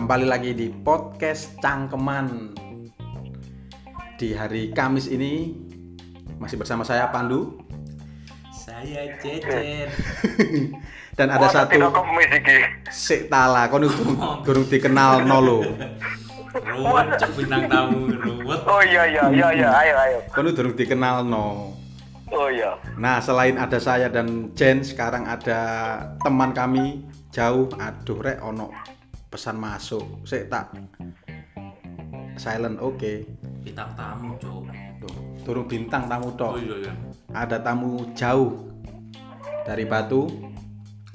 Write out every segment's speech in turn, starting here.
Kembali lagi di podcast Cangkeman Di hari Kamis ini Masih bersama saya Pandu Saya Cecen. Dan ada Wah, satu tidak kemis iki. Sik tala, kono durung durung dikenal nolo Ruwet cek bintang tamu ruwet. Oh iya iya iya iya, ayo ayo. Kono durung dikenal no Oh iya. Nah selain ada saya dan Jen Sekarang ada teman kami Jauh Aduh rek ono pesan masuk Sik tak Silent oke Bintang tamu, Cuk. Tuh, Durung bintang tamu Oh tok iya iya. ada tamu jauh dari Batu.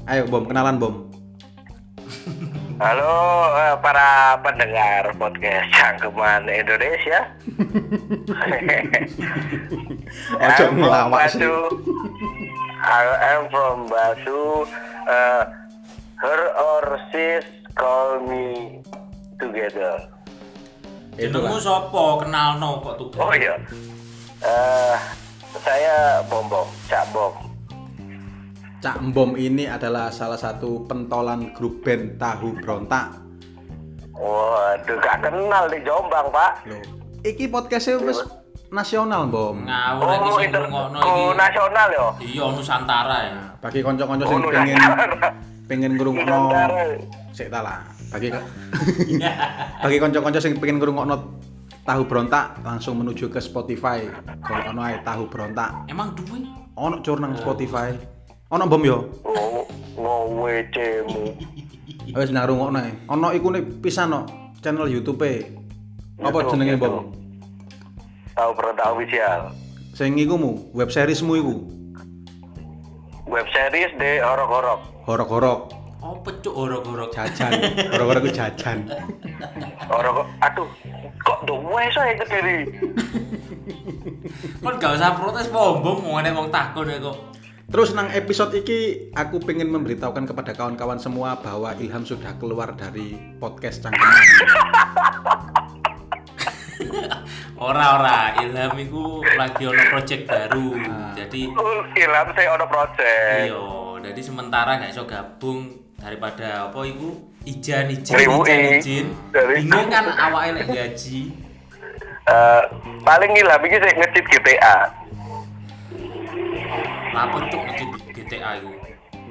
Ayo Bom, kenalan Bom. Halo eh, para pendengar podcast Cangkeman Indonesia. Ojo I'm from ngelawak sih. Batu. I am from Batu. Uh, her or sis call me together. Jenengmu sapa? Kenalno kok tuh. Oh iya. Eh, saya Bom Bom, Cak Bom. Cak Bom ini adalah salah satu pentolan grup band Tahu Brontak. Waduh, gak kenal di Jombang, Pak. Loh, iki podcastnya wis nasional Bom. Ngawur iki Oh, sing itu ngrungokno ku iki. nasional ya. Iya Nusantara ya. Bagi konco-konco sing Oh, pengen pengen ngrungokno Nusantara. Sik ta lah. Bagi bagi konco-konco sing pengen ngrungokno Tahu Brontak langsung menuju ke Spotify. Kalau ono ae Tahu Brontak. Emang duwe? Ono cur nang Spotify. Ono Bom yo. Ngo- Ngowe cemu. Wis nang rungokno ae. Ono iku nih pisan no channel YouTube-e. Apa jenenge. Bom? Tahu perintah official. Sing iku mu, web seriesmu iku. Web series de horok-horok. Horok-horok Apa cuk horok-horok? jajan. Horok-horok iku jajan. Horok. Aduh, kok duwe saya kediri. Kon gak usah protes bombong mau nek wong takon ya kok. Terus nang episode iki aku pengen memberitahukan kepada kawan-kawan semua bahwa Ilham sudah keluar dari podcast Cangkeman. Ora ora, Ilham iku lagi ono project baru. Jadi Uh, Ilham saya ono project. iya, jadi sementara gak iso gabung daripada apa iku ijan ijan ijan ijan. Bingung kan awake lek gaji. Eh, paling Ilham iki saya ngecit GTA. Lapo cuk ngecit GTA iku.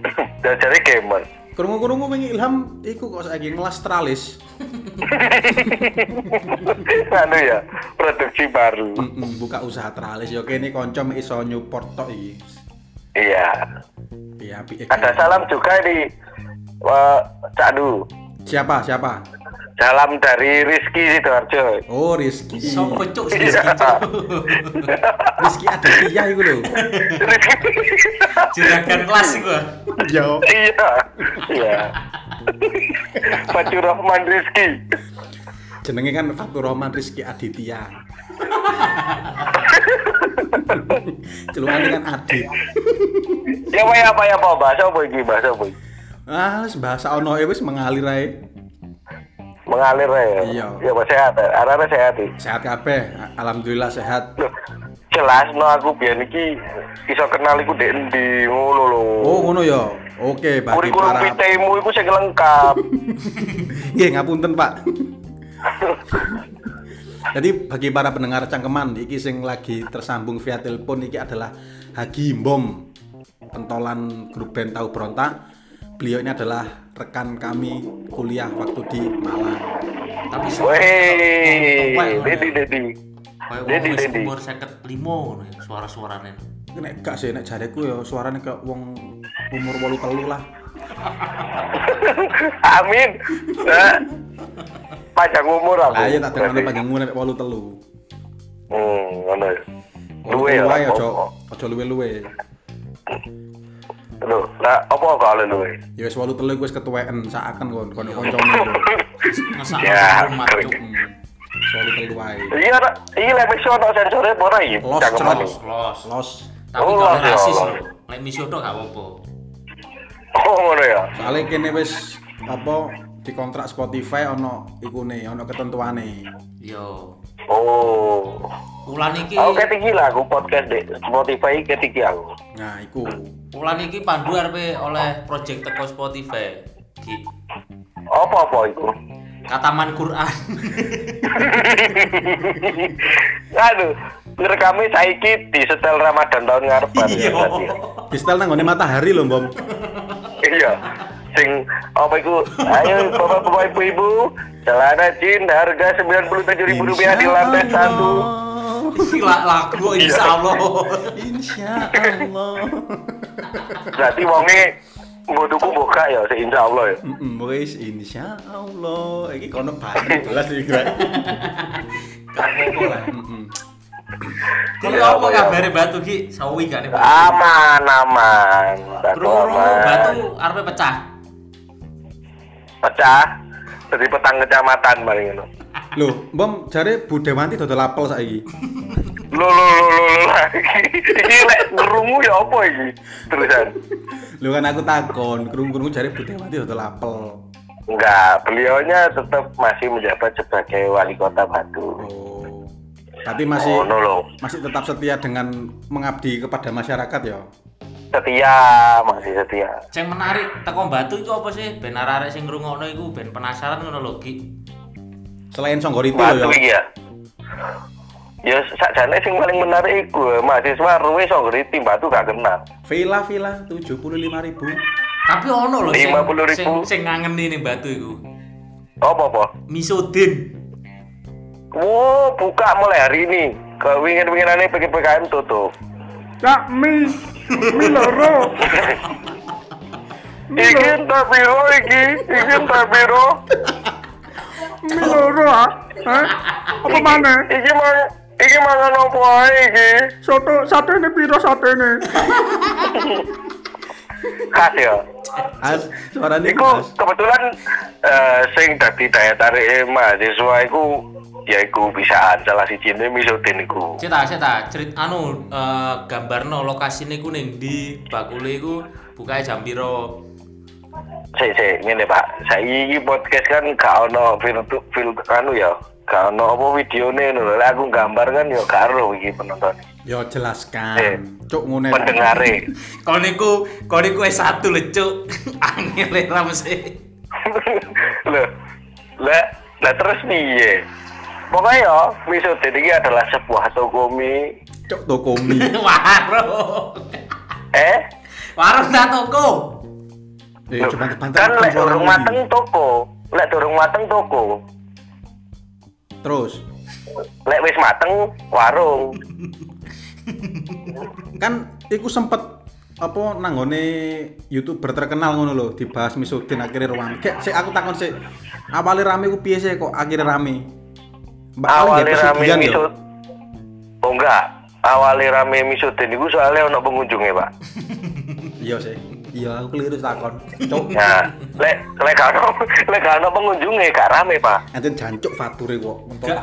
Dan jadi gamer. Krungu-krungu wingi Ilham iku kok saiki ngelas tralis. anu ya, produksi baru. Mm-mm, buka usaha tralis yo kene kanca mek iso nyupport tok iki. Iya. Iya. Ada salam juga di eh, Cak Du. Siapa? Siapa? Salam dari Rizky Sidoarjo. Oh, Rizky. Sopo cuk Iya. cuk. Rizky ada Tia iku lho. Juragan kelas iku. ah. Yo. iya. Iya. Fatur Rahman Rizky. Jenenge kan Fatur Rahman Rizky Aditya. Celukane kan Adit. Ya apa ya apa ya apa bahasa apa iki bahasa apa iki? Ah, wis bahasa ono e wis mengalir ae. Mengalir ya. Iya. Ya apa sehat. Arane sehat iki. Sehat kabeh. Alhamdulillah sehat. Jelas no aku biyen iki iso kenal iku dek endi ngono lho. Oh, ngono ya. Oke, bagi Kurikulum para vitae-mu iku sing lengkap. Nggih, ngapunten, Pak. Jadi bagi para pendengar cangkeman iki sing lagi tersambung via telepon iki adalah Hagi Mbom pentolan grup band Tahu Berontak. Beliau ini adalah rekan kami kuliah waktu di Malang. Tapi Weh, Dedi Dedi. Dedi, Dedi. umur 55 ngono ya suara-suarane. Nek gak sih nek jareku ya suaranya kayak wong umur 83 lah. Amin. Nah, panjang umur aku. Lah iya tak dengar panjang umur nek 83. Hmm, ngono ya. Luwe ya. Aja aja luwe-luwe. Lho, lah apa kalau luwe? Ya wis 83 wis ketuweken saaken kon kon Ya, rumah kering. cuk. Hmm. 83 wae. Iya, iya lek mesti ono sensore apa ora iki? Los, Cangkeman los. Los. Los. Tapi Oh, kalau los, ya, rasis lho. Lek misoto gak apa-apa. Oh, ngono ya. Soalnya kene wis apa dikontrak Spotify ono ikune, ono ketentuane. Yo. Oh. Ulan iki Aku ketinggi lah aku podcast di Spotify ketinggi aku. Nah, iku. Ulan iki Pandu arepe oleh project teko Spotify. Ki. Apa-apa itu? Kataman Quran. Aduh, ngerekame saiki di setel Ramadan tahun ngarepan ya. Iya. Di setel nang matahari lho, Bom. Iya. Sing apa iku? Ayo Bapak-bapak Ibu-ibu, celana jin harga Rp97.000 di lantai satu. Sila lagu insya Allah. Insya Allah. Berarti wonge tuku buka ya, se insya Allah ya. Mm wis insya Allah. Iki kono banget jelas iki. Kamu lah. Iya, apa iya. kabare batu ki? Sawi batu? Aman, aman. Batu aman. batu arepe pecah. Pecah. Jadi petang kecamatan paling ngono. Loh, Bom jare Bu Dewanti dodol apel saiki. Lo lo lo lo lo lagi. Iki lek ngerungu ya apa iki? Terusan. Lho kan aku takon, krungu-krungu jare Bu Dewanti dodol apel. Enggak, beliaunya tetap masih menjabat sebagai wali kota Batu. Oh. Tapi masih Oh, no lo. masih tetap setia dengan mengabdi kepada masyarakat ya. Setia, masih setia. Sing menarik teko batu iku apa sih? Ben arek sing ngrungokno iku ben penasaran ngono lho Ki. Selain Songgorito Batu ya. iki ya. Ya sakjane sing paling menarik iku mahasiswa ruwe sok ngerti Batu gak kenal. Villa Villa 75.000. Tapi ono lho sing 50.000. sing, sing ngangeni nih batu iku. Apa apa? Misodin. Wow, buka mulai hari ini. Kewingin-winginane PKM tutup. Cak mi mi loro. Iki entar piro iki? Iki entar piro? Mi loro ah. Hah? Apa mana? Iki mang iki mangan apa ae iki? Soto satene piro satene? Khas ya. As suarane Iku khas. kebetulan eh, sing dadi daya tarik mahasiswa iku ya iku bisaan salah siji ne misudin iku. Cita, cita, cerit anu eh, gambarno lokasine ku ning ndi, bakule iku bukae jam piro? Sik sik ngene Pak. Saiki iki podcast kan gak ono filter filter anu ya. Gak ono apa videone ngono. Lah aku gambar kan ya karo iki penonton. Yo Eh, jelaskan. Cuk ngene. Pendengare. Kau niku, kau niku S1 lho, Cuk. Angel ra mesti. Loh. Lah lah terus piye? Pokoknya ya, misudin iki adalah sebuah toko mie Cuk toko mie. Warung. eh Warung ta toko. Eh Loh, bantu kan lek durung mateng toko, lek durung mateng toko, Terus lek wis mateng warung. kan iku sempet apa nanggone youtuber terkenal ngono lho dibahas Misudin akhirnya rame kayak sik aku takon sik awalnya rame ku piye sih kok akhirnya rame Mbak Awalnya nggak rame pesugihan ya? misud. Oh enggak, awalnya rame misudin iku soalnya ono pengunjungnya, Pak. iya sih iya aku keliru takon cuk Nah, lek lek gak ono lek gak ono pengunjungnya gak rame, Pak. ente jancuk fature kok untuk Gak.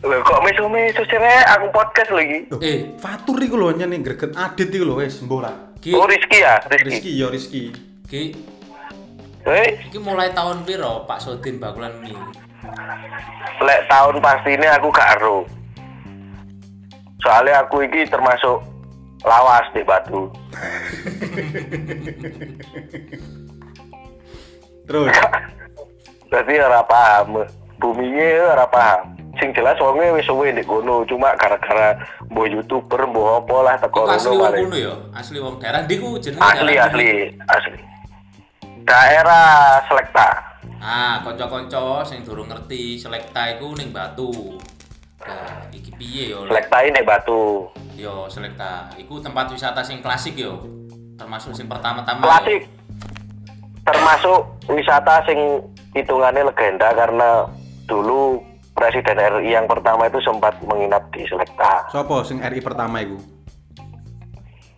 Lho kok mesu-mesu sih Rek? aku podcast lagi. Eh. fatur iku lho nyene greget adit iku lho wis mbora Ki, Oh Rizky ya, Rizky. Rizky ya Rizky ki, Eh, iki mulai tahun piro Pak Sodin bakulan mie? lek tahun pasti ini aku gak ero. Soalnya aku iki termasuk lawas di batu. terus Berarti ora paham. Buminya ora paham. Sing jelas wonge wis suwe ndek kono, cuma gara-gara mbok YouTuber mbok apa lah teko Iku asli kono wong kuno ya, asli wong daerah ndi ku jenenge Asli daerah asli asli. Daerah Selekta. Ah, kanca-kanca sing durung ngerti selekta iku ning Batu. Nah, iki piye yo? Selekta ini Batu. Yo, selekta. Iku tempat wisata sing klasik yo. Termasuk sing pertama-tama. yo. Klasik. Termasuk wisata sing hitungannya legenda karena dulu Presiden RI yang pertama itu sempat menginap di Selekta. Sopo sing RI pertama iku?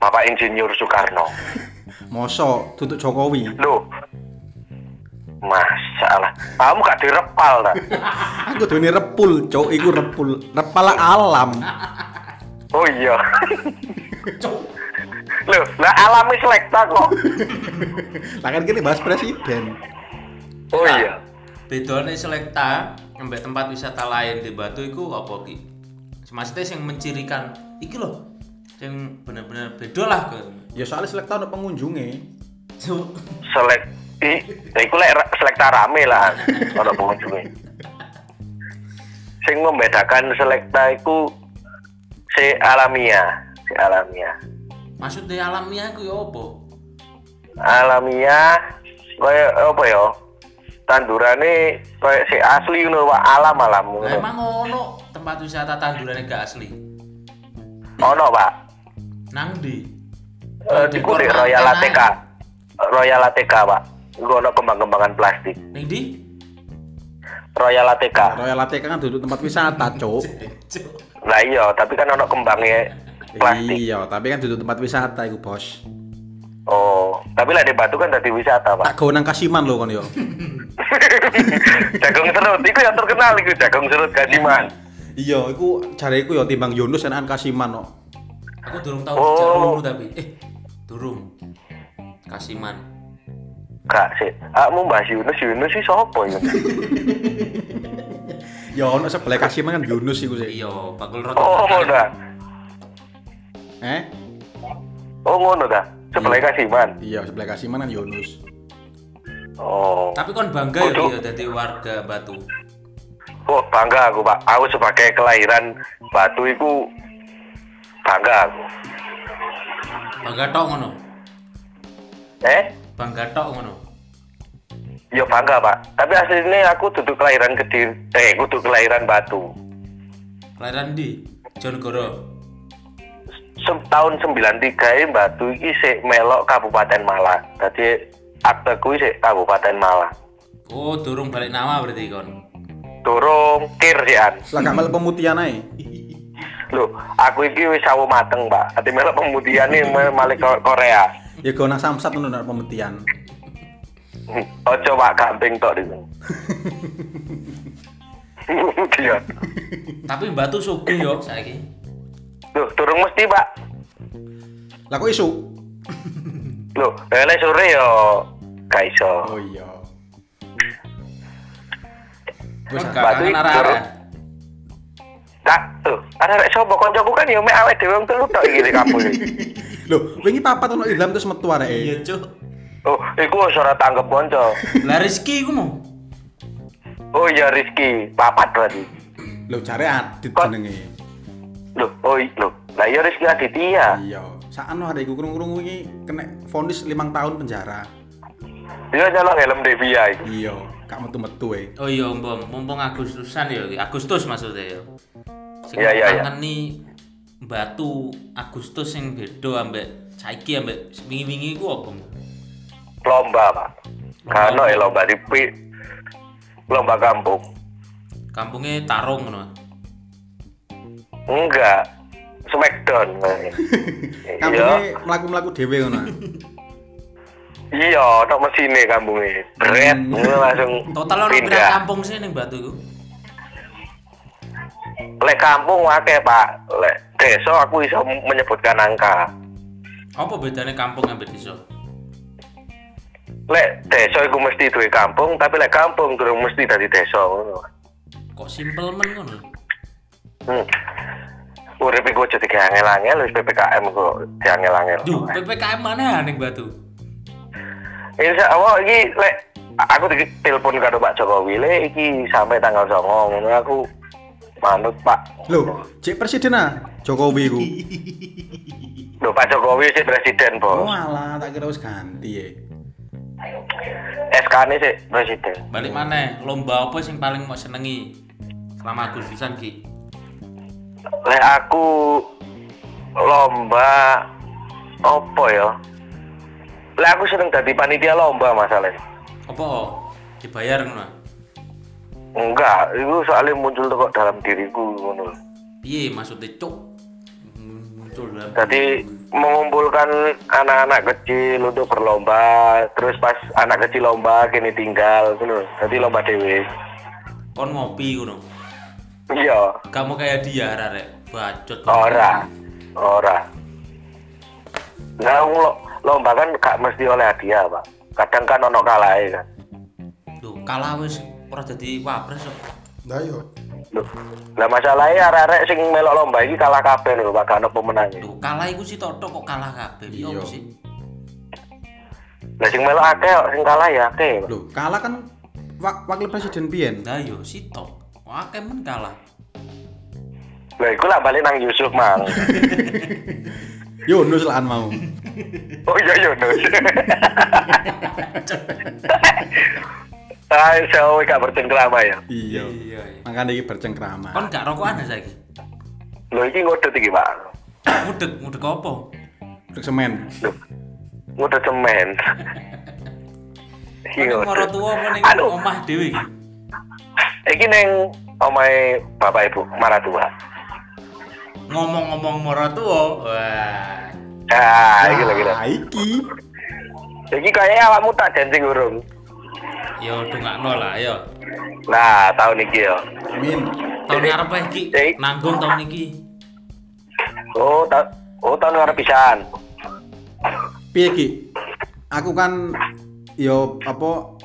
Bapak Insinyur Soekarno. Mosok tutuk Jokowi. Loh. Masalah. Kamu gak direpal tak? Aku dene repul, cok iku repul. Repal alam. Oh iya. Cuk. Loh, lah alami Selekta kok. Lah kan kini bahas presiden. Oh iya. Bedone selekta ambek tempat wisata lain di Batu iku apa ki? Maksudnya sing mencirikan iki loh. Sing bener-bener beda lah ke. Ya soalnya selekta ono pengunjunge. Cuk. Selek Ih, ya iku lek selekta rame lah ono pengunjunge. Sing membedakan selekta iku si alamiah, si alamiah. Maksudnya alamiah iku ya apa? Alamiah kaya apa ya? Tandurane kaya si asli ngono Pak, alam-alam ngono. emang ono tempat wisata tandurannya gak asli. Ono, Pak. Nang di. Eh, di Royal. ATK. Royal ATK, Pak. Iku ono kembang-kembangan plastik. Ning di? Royal ATK. Royal ATK kan duduk tempat wisata, Cuk. Cuk. Lah iya, tapi kan ono kembangnya plastik. Iya, tapi kan duduk tempat wisata iku, Bos. Oh, tapi lah di Batu kan tadi wisata, Pak. Tak gawe nang Kasiman lho kon yo. jagung serut, itu yang terkenal itu jagung serut Kasiman. Iya, iku jareku yo timbang Yunus enakan Kasiman kok. Aku durung tahu Oh. dulu tapi eh durung. Kasiman. Gak sih, kamu bahas Yunus, Yunus sih sopo ya? Ya ono sebelah Kasiman kan Yunus iku sih. Iya, bakul roti. Oh, ngono dah. Eh? Oh, ngono dah. Sebelah Kasiman. Iya, sebelah Kasiman kan Yunus. Oh. Tapi kon bangga ya dia jadi warga Batu. Oh, bangga aku, Pak. Aku sebagai kelahiran Batu itu bangga aku. Bangga tok ngono. Eh? Bangga tok ngono. Ya bangga, Pak. Tapi aslinya aku duduk kelahiran Kediri. Eh, aku duduk kelahiran Batu. Kelahiran di Jonegoro. Sem- tahun 93 ini Batu iki sik melok Kabupaten Malang. Jadi akteku sik Kabupaten Malang. Oh, durung balik nama berarti kon. Durung kir sih an. Lah gak melok pemutihan ae. Loh, aku iki wis sawo mateng, Pak. Ati melok pemutihan Ko- Korea. Ya nang Samsat ngono nang pemutihan. Ojo Pak gamping tok itu. Iya. Tapi Batu sugih yo saiki. Loh, durung mesti, Pak. Lah kok isu? Loh, lele sore yo gak iso. Oh iya. Wis gak arah-arah. durung. Tak, tuh, ada rek sapa kancaku kan yo mek awake dhewe wong telu tok iki di iki. Lho, wingi papat ono Ilham terus metu areke. Iya, Cuk. Oh, iku wis ora tanggep kanca. Lah Rizky iku mau. Oh iya Rizky, papat berarti. Lho, jare Adit jenenge. Loh, oh iya, loh. Lah iya Rizky Aditya. Iya. Sakno arek iku krungu-krungu iki kena vonis 5 tahun penjara. Dia nyolong helm Devia iki. Iya, gak metu-metu e. Oh iya, Mbom. Mumpung Agustusan ya, Agustus maksudnya ya. Sing Iya, iya, iya. ngangeni Batu Agustus sing beda ambek saiki ambek wingi-wingi iku apa? Lomba, Pak. Kano ya lomba di pi- lomba kampung. Kampungnya Tarung ngono. Enggak. Smackdown. Iya. Kampungnya mlaku-mlaku dhewe ngono. ah. Iya, tok mesine kampungnya. Bret, Hmm. langsung Total ono pindah. kampung sih ning Batu? Lek kampung akeh, Pak. Lek desa aku bisa menyebutkan angka. Apa bedanya kampung ambek desa? Lek desa iku mesti duwe kampung, tapi lek kampung durung mesti dadi desa ngono. Kok simpel men ngono? Hmm. Urip iku aja diangel-angel wis PPKM kok diangel-angel. Duh, PPKM mana ning Batu? Insya Allah iki lek aku di telepon karo Pak Jokowi le iki sampai tanggal 9 ngono aku manut Pak. Lho, cek presiden ah Jokowi iku. Lho Pak Jokowi sih presiden, Oh Bos. alah, tak kira wis ganti ya. SK-ne sih presiden. Balik mana? Lomba apa sing paling mau senengi selama Agustusan ki? Lek aku lomba apa ya? Lek aku seneng dadi panitia lomba masalahnya. Apa? Dibayar ngono? Enggak, itu soalnya muncul kok dalam diriku ngono. Piye maksudnya cuk? Muncul dalam. Jadi mengumpulkan anak-anak kecil untuk berlomba, terus pas anak kecil lomba kini tinggal, gitu. Jadi lomba dewe. kon ngopi ngono. Iya, Kamu kayak dia rek, bacot. ora, ora. Nah, lo- lomba kan gak mesti oleh hadiah, Pak. Kadang kan ono kalahe kan. Duh, kalah wis ora dadi wapres kok. Lah yo. Lah masalahnya arek-arek sing melok lomba iki kalah kabeh lho, Pak. Gak ono pemenangnya. Duh, kalah iku sih toto kok kalah kabeh. Piye Iya. apa sih? Lah sing melok akeh kok, sing kalah ya akeh. Loh, kalah kan wak- wakil presiden biyen. Lah yo sitok. Wah, men kalah. Lah iku lah balik nang Yusuf mang. Yunus lah mau. Oh iya Yunus. Ah, saya gak bercengkrama ya. Iya. Iya. Makanya iki bercengkrama. Kon gak rokokan ya saiki? Lho iki ngodot iki, Pak. Mudek, mudek apa? Untuk semen. Ngodot semen. Iki moro tuwa apa ning omah dhewe iki? Iki neng omahe Bapak Ibu Maratua. Ngomong-ngomong moro tuwa. Wah. Ah, iki lho iki. Iki kayaknya awakmu tak janji urung. Yo dongakno lah, yo. Nah, tahun iki ya. Amin. Tahun ngarep ae iki nanggung tahun iki. Oh, ta oh tahun ngarep pisan. Piye Ki? Aku kan yo apa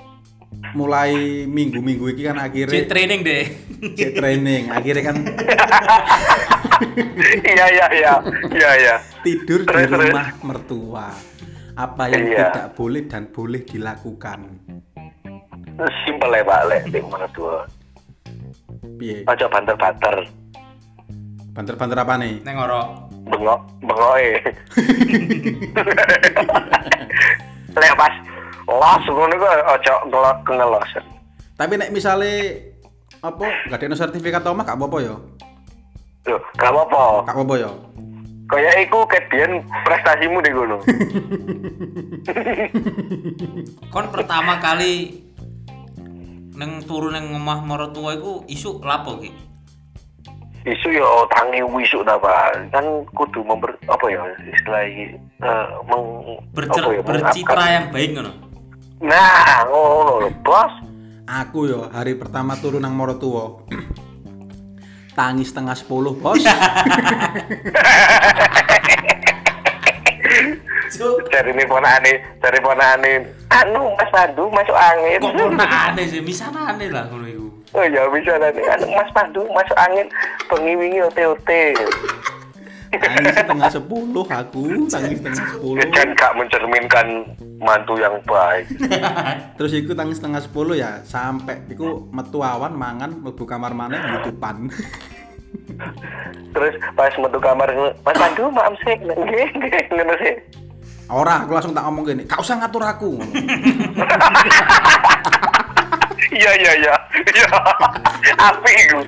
mulai minggu-minggu iki kan Cek akhirnya training deh. cek training akhirnya kan Iya, iya, iya. Iya, iya. tidur di Terus, terus. rumah mertua apa yang Iya. tidak boleh dan boleh dilakukan Simpel ya, Pak, lek di Maratua. piye Aja banter-banter. banter-banter apa nih Neng ora. Bengok, bengoke. lek pas los ngono kok aja ngelok ngelos. tapi nek misale apa gak ada sertifikat omah gak apa-apa ya Loh, gak apa-apa. gak apa-apa ya Kayak iku kedian prestasimu di gunung. Kon pertama kali neng turu neng omah maratuwa iku isu lapo ki? isu yo tangi wisu apa kan kudu member apa ya istilah eh, meng Bercer, apa ya, bercitra yang baik ngono. nah ngono lho bos. Aku yo hari pertama turun nang Morotuwo tangis setengah sepuluh bos cari ini ponane cari ponane anu mas Pandu masuk angin. Kok ponakane sih, misanane lah ngono iku. oh ya bisa nanti anu mas Pandu masuk angin. Bengi wingi ote ote tangis setengah sepuluh aku tangis setengah sepuluh. Kan gak mencerminkan mantu yang baik. Terus iku tangis setengah sepuluh ya sampai iku metu awan mangan mlebu kamar mana youtubean terus pas metu kamar mas Pandu maaf sih ngono sih ora aku langsung tak ngomong gini gak usah ngatur aku. Iya iya iya. Iya. Api iku.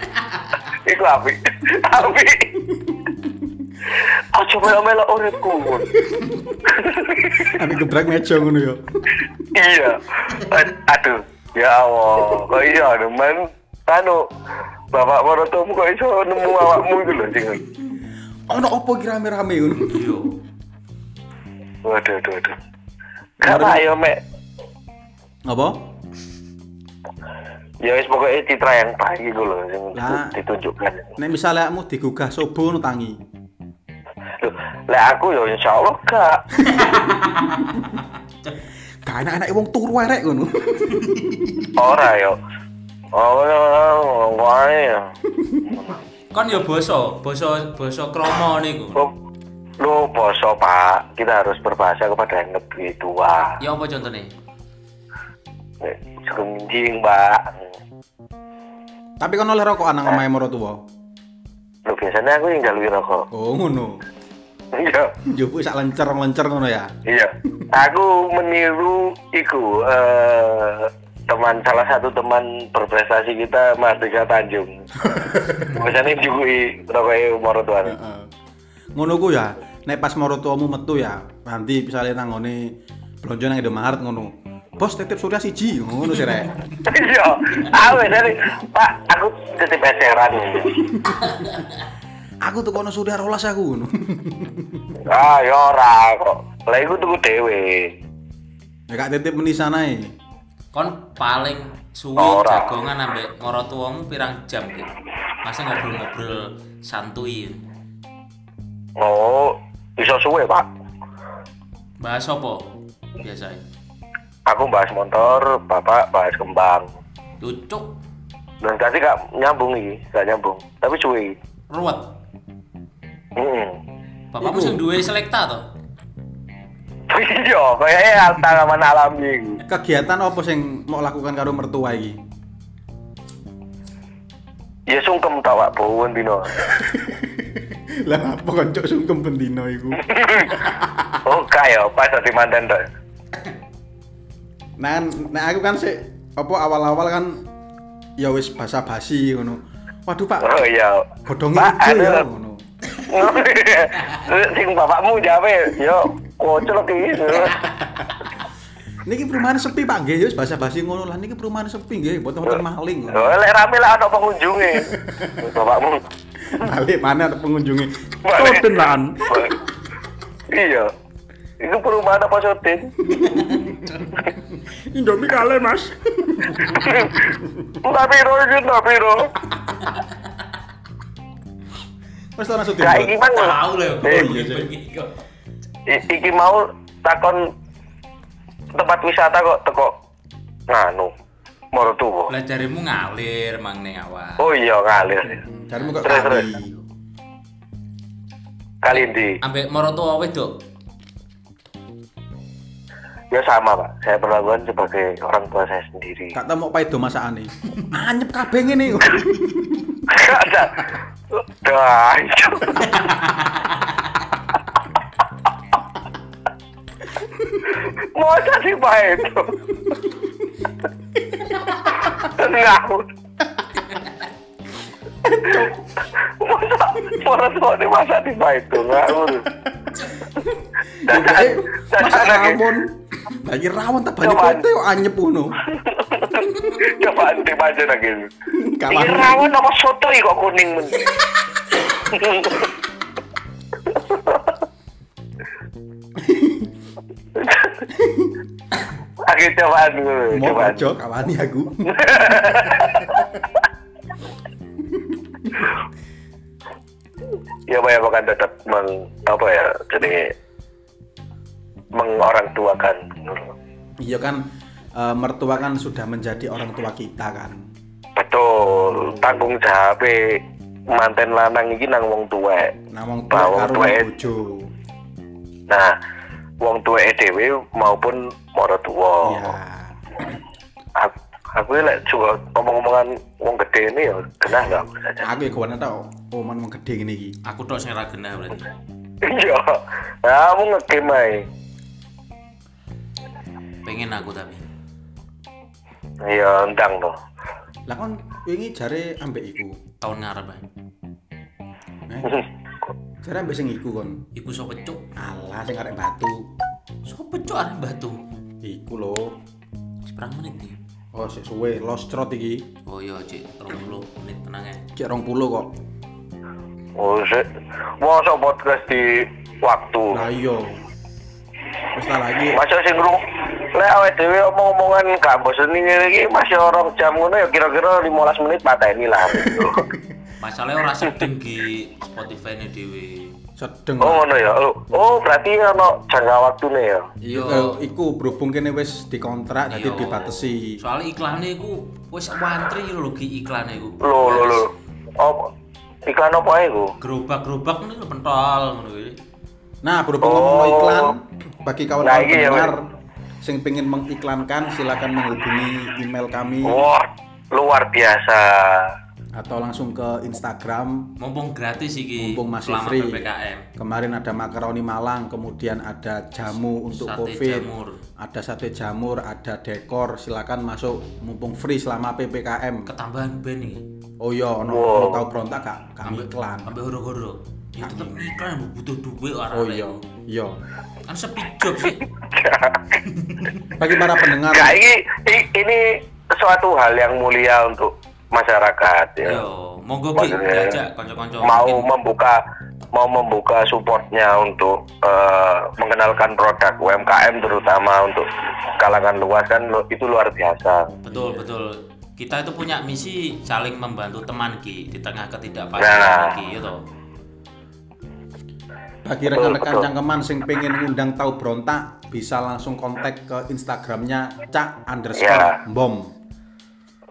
Iku api api aja melo melo uripku tapi gebrak meja ngono yo iya. Aduh ya Allah. Kok iya teman anu bapak morotomu kok iso nemu awakmu itu lho sing ono opo ki rame-rame ngono? Yo. Waduh waduh waduh. Gak ayo mek. Apa? Ya wis pokoknya citra yang baik iku lho sing Lah. ditunjukkan. nek misalnya kamu digugah sobo ngono tangi. Loh, lah aku ya insya Allah gak. Gak enak-enak wong turu arek ngono. Ora yo. Oh wae ya Kon yo basa, basa basa krama niku. Lu poso pak. Kita harus berbahasa kepada yang lebih tua. Ya apa contohnya? Eh, Segenjing mbak tapi kan oleh rokok nang omahe Morotuwo lu biasanya aku yang jalui rokok. Oh ngono. Iya. Jopo sak lencer-lencer ngono ya. iya. Aku meniru iku eh, teman salah satu teman berprestasi kita Mardika Tanjung. Biasanya juga rokoknya umur tuan. Heeh. Ngono ku ya, nek pas marotuamu metu ya, nanti misalnya nang ngene blonjo nang Indomaret ngono. Bos titip surya siji ngono sih rek. iya aku dari pak aku titip eceran Aku tuh kono surya rolas aku ngono. ah ya ora kok lah iku tuku dhewe Ya gak titip meni sanae. Kon paling suwi jagongan ambek maratuwamu pirang jam ki? Masa ngobrol-ngobrol santuy. oh bisa suwe pak Bahas apa biasanya? aku bahas motor bapak bahas kembang Cucuk, dan tadi gak nyambung iki gak nyambung tapi suwe ruwet. Bapakmu Iku. sing duwe selekta to? iya kayaknya tanaman alami. Kegiatan apa sing mau lakukan karo mertua iki? ya sungkem tau Pak Bowen dino Lah apa koncok sungkem bendino iku? oh kaya pas dadi mantan tok Nah, nah aku kan sih apa awal-awal kan ya wis basa-basi ngono. Waduh Pak, oh iya godhong Pak, ijo ya ngono. sing bapakmu jawe yo kocok iki Niki perumahan sepi Pak nggih, ya wis basa-basi ngono lah niki perumahan sepi nggih, mboten wonten maling. Oh, lek rame lah ana pengunjunge bapakmu Balik mana ada pengunjungnya? Balik. Soden lan. iya itu perumahan apa sotin Indomie kale Mas. Enggak piro iki enggak piro Mas ora soden. Gak iki mang Tahu lah Eh, iki mau takon tempat wisata kok teko nganu Morotuwo. Lah jarimu ngalir mang ning awal. Oh iya ngalir. Carimu kok Terus, kali. terus. Kali ndi? Ambek Morotua wedok. Ya sama pak. Saya perlakuan sebagai orang tua saya sendiri. Gak tau mau paido masakane. Anyep kabeh ngene. Gak ada. Dah. Sih pak itu? Ngawur. Masa ini masa di itu ngawur. Dan Eh, dan masak lagi rawon tak banyak kote kok anyep ngono. coba nanti aja lagi. Ini rawon apa soto kok kuning men. Oke cobaan dulu, Mau cobaan. aja kawani aku. Ya Pak ya bahkan tetap meng apa ya jadi mengorang tuakan dulu. Iya kan eh, mertua kan sudah menjadi orang tua kita kan. Betul, tanggung jawab manten lanang iki nang wong tuwek. Nah wong tua wong karo bojo. Nah, wong tuwek dhewe maupun maratuwa. Iya. Aku, aku lek juga ngomong-ngomongan wong gede ini ya genah nggak aku saja. Aku ya kawan tau oman wong gede ngene iki. Aku tok sing ra genah berarti. Iya, kamu ngegame ae. Pengen aku tapi. Iya, endang tuh. Lah kan wingi jare ambek iku. Tahun ngarep ae. Eh, jare ambek sing iku kon. Iku sapa cuk? Alah sing arek batu. Sopo cuk arek batu? Iku lho. Seberang menit nih. Oh, sik suwe lost trot iki. Oh iya, Cik, 30 menit tenang ya. Cek 20 kok. Oh, sih. Masa podcast di waktu. Lah iya. Wis lagi. Masa sing ngru lek awake dhewe omong-omongan gak bosen ngene iki masih orang jam ngono ya kira-kira 15 menit pateni lah. Masalahnya ora sedeng di Spotify nya dewe. Sedeng. Oh ngono ya. Oh, Oh, berarti ono jangka waktune ya. Iya. Iku berhubung kene wis dikontrak dadi Iya. dibatasi. Soalnya iklannya iku wis wantri lho ki iklannya iku. Lho lho lho. Oh, iklan apa ae ku? Gerobak-gerobak ini lho pentol ngono kuwi. Nah, berhubung Oh. ngomong iklan bagi Nah, kawan-kawan iki ya, pendengar sing pengen mengiklankan silakan menghubungi email kami Wah, luar biasa. Atau langsung ke Instagram. Mumpung gratis iki. Mumpung masih selama free. PPKM. Kemarin ada makaroni Malang, kemudian ada jamu untuk Sate COVID, jamur. ada sate jamur, ada dekor. Silakan masuk mumpung free selama PPKM. Ketambahan band iki. Oh iya, ono Wow. tahu berontak gak? Kami iklan. Ambek horo-horo. Ya tetep iklan butuh duit orang Oh iya, iya. Kan sepi job sih. Bagi para pendengar, ini i- ini suatu hal yang mulia untuk masyarakat ya. Yo, monggo ki diajak kanca-kanca mau mungkin membuka mau membuka supportnya untuk eh, mengenalkan produk UMKM terutama untuk kalangan luas kan itu luar biasa. betul betul kita itu punya misi saling membantu teman ki di tengah ketidakpastian Nah. ki gitu bagi rekan-rekan cangkeman sing pengen ngundang tahu berontak bisa langsung kontak ke Instagramnya cak underscore Ya. bom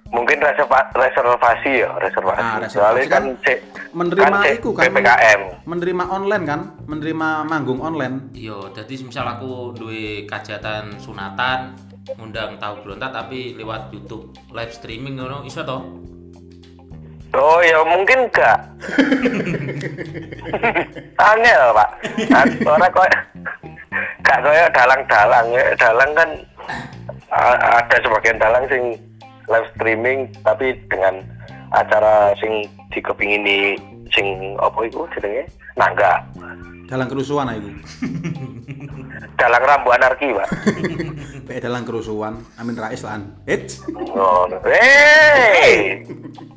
mungkin reserva- reservasi ya reservasi, Ah, reservasi soalnya kan, kan cek menerima kan iku kan ppkm menerima online kan? Menerima manggung online. Iya, jadi misal aku duwe kajatan sunatan ngundang tahu berontak tapi lewat YouTube live streaming ngono iso to? oh ya mungkin enggak. Angel pak. Orang kok gak kayak dalang-dalang. Ya dalang kan ada sebagian dalang sing live streaming tapi dengan acara sing dikepingini sing apa itu jenenge? Nangga. Dalam kerusuhan itu dalang rambu anarki pak. Kayak dalam kerusuhan Amin Rais lan Eits oh hey!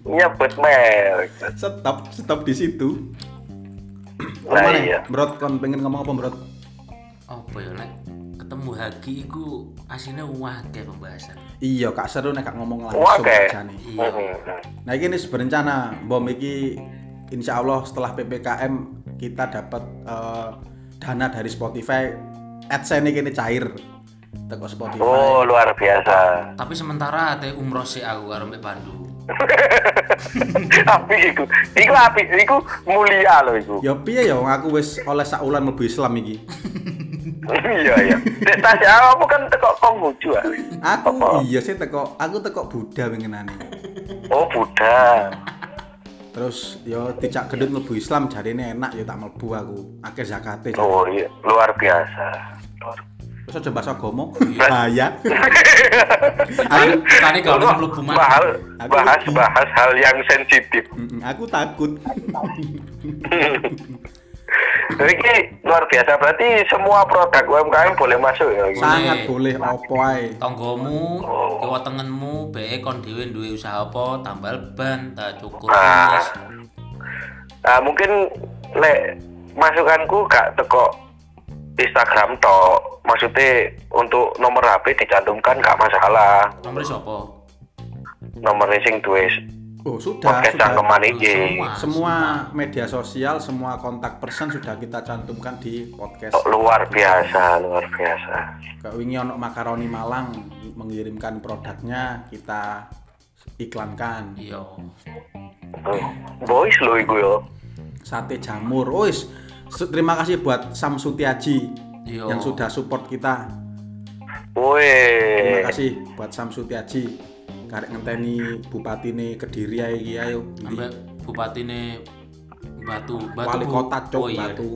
Nyebut merek. Stop stop di situ. Nah, iya. Brot kon pengen ngomong apa Brot Apa ya nek ketemu Hagi iku asine wake pembahasan. iya kak seru nek kak ngomong langsung Wah, kayak. aja nih Iya. Nah ini berencana bom iki insya Allah setelah ppkm kita dapat eh, dana dari Spotify AdSense ini kini cair teko Spotify. oh luar biasa Tapi sementara ate umroh sih aku karo mbek Pandu. api iku iku api iku mulia loh iku Ya piye ya aku wis oleh saulan mlebu Islam iki. iya iya Dek, tas aku kan teko Konghucu ah. Aku iya sih teko aku teko Buddha winginane. oh Buddha Terus yo dijak gendut mlebu Islam jarine enak ya tak mlebu aku. Akeh zakate. oh iya luar biasa Luar- Terus aja bahas agama. Bahaya. Ayo, tadi kalau Wah, mlebu mana? bahas Aku bahas lebih. bahas hal yang sensitif aku takut. Jadi ini luar biasa berarti semua produk UMKM boleh masuk ya Sangat boleh opo ae. Tonggomu, kiwa tengenmu, be kon dhewe duwe usaha apa, tambal ban, tak cukur Ah. wis. Nah, mungkin lek masukanku gak teko Instagram toh maksudnya untuk nomor HP dicantumkan gak masalah Nomor sapa? nomor racing duwe Oh, sudah, podcast sudah. iki Semua. Semua media sosial, semua kontak person sudah kita cantumkan di podcast. Oh, luar biasa luar biasa Kayak wingi ono makaroni Malang mengirimkan produknya kita iklankan. Iya. Oh, boys lo iku yo Sate jamur. Oh, is, su- terima kasih buat Sam Sutiaji Iya. yang sudah support kita. Woi Terima kasih buat Sam Sutiaji. Karek ngenteni bupati nih Kediri ae iki ayo. Ambek bupatine Batu, Batu. Wali kota Cok Oh, iya. Batu.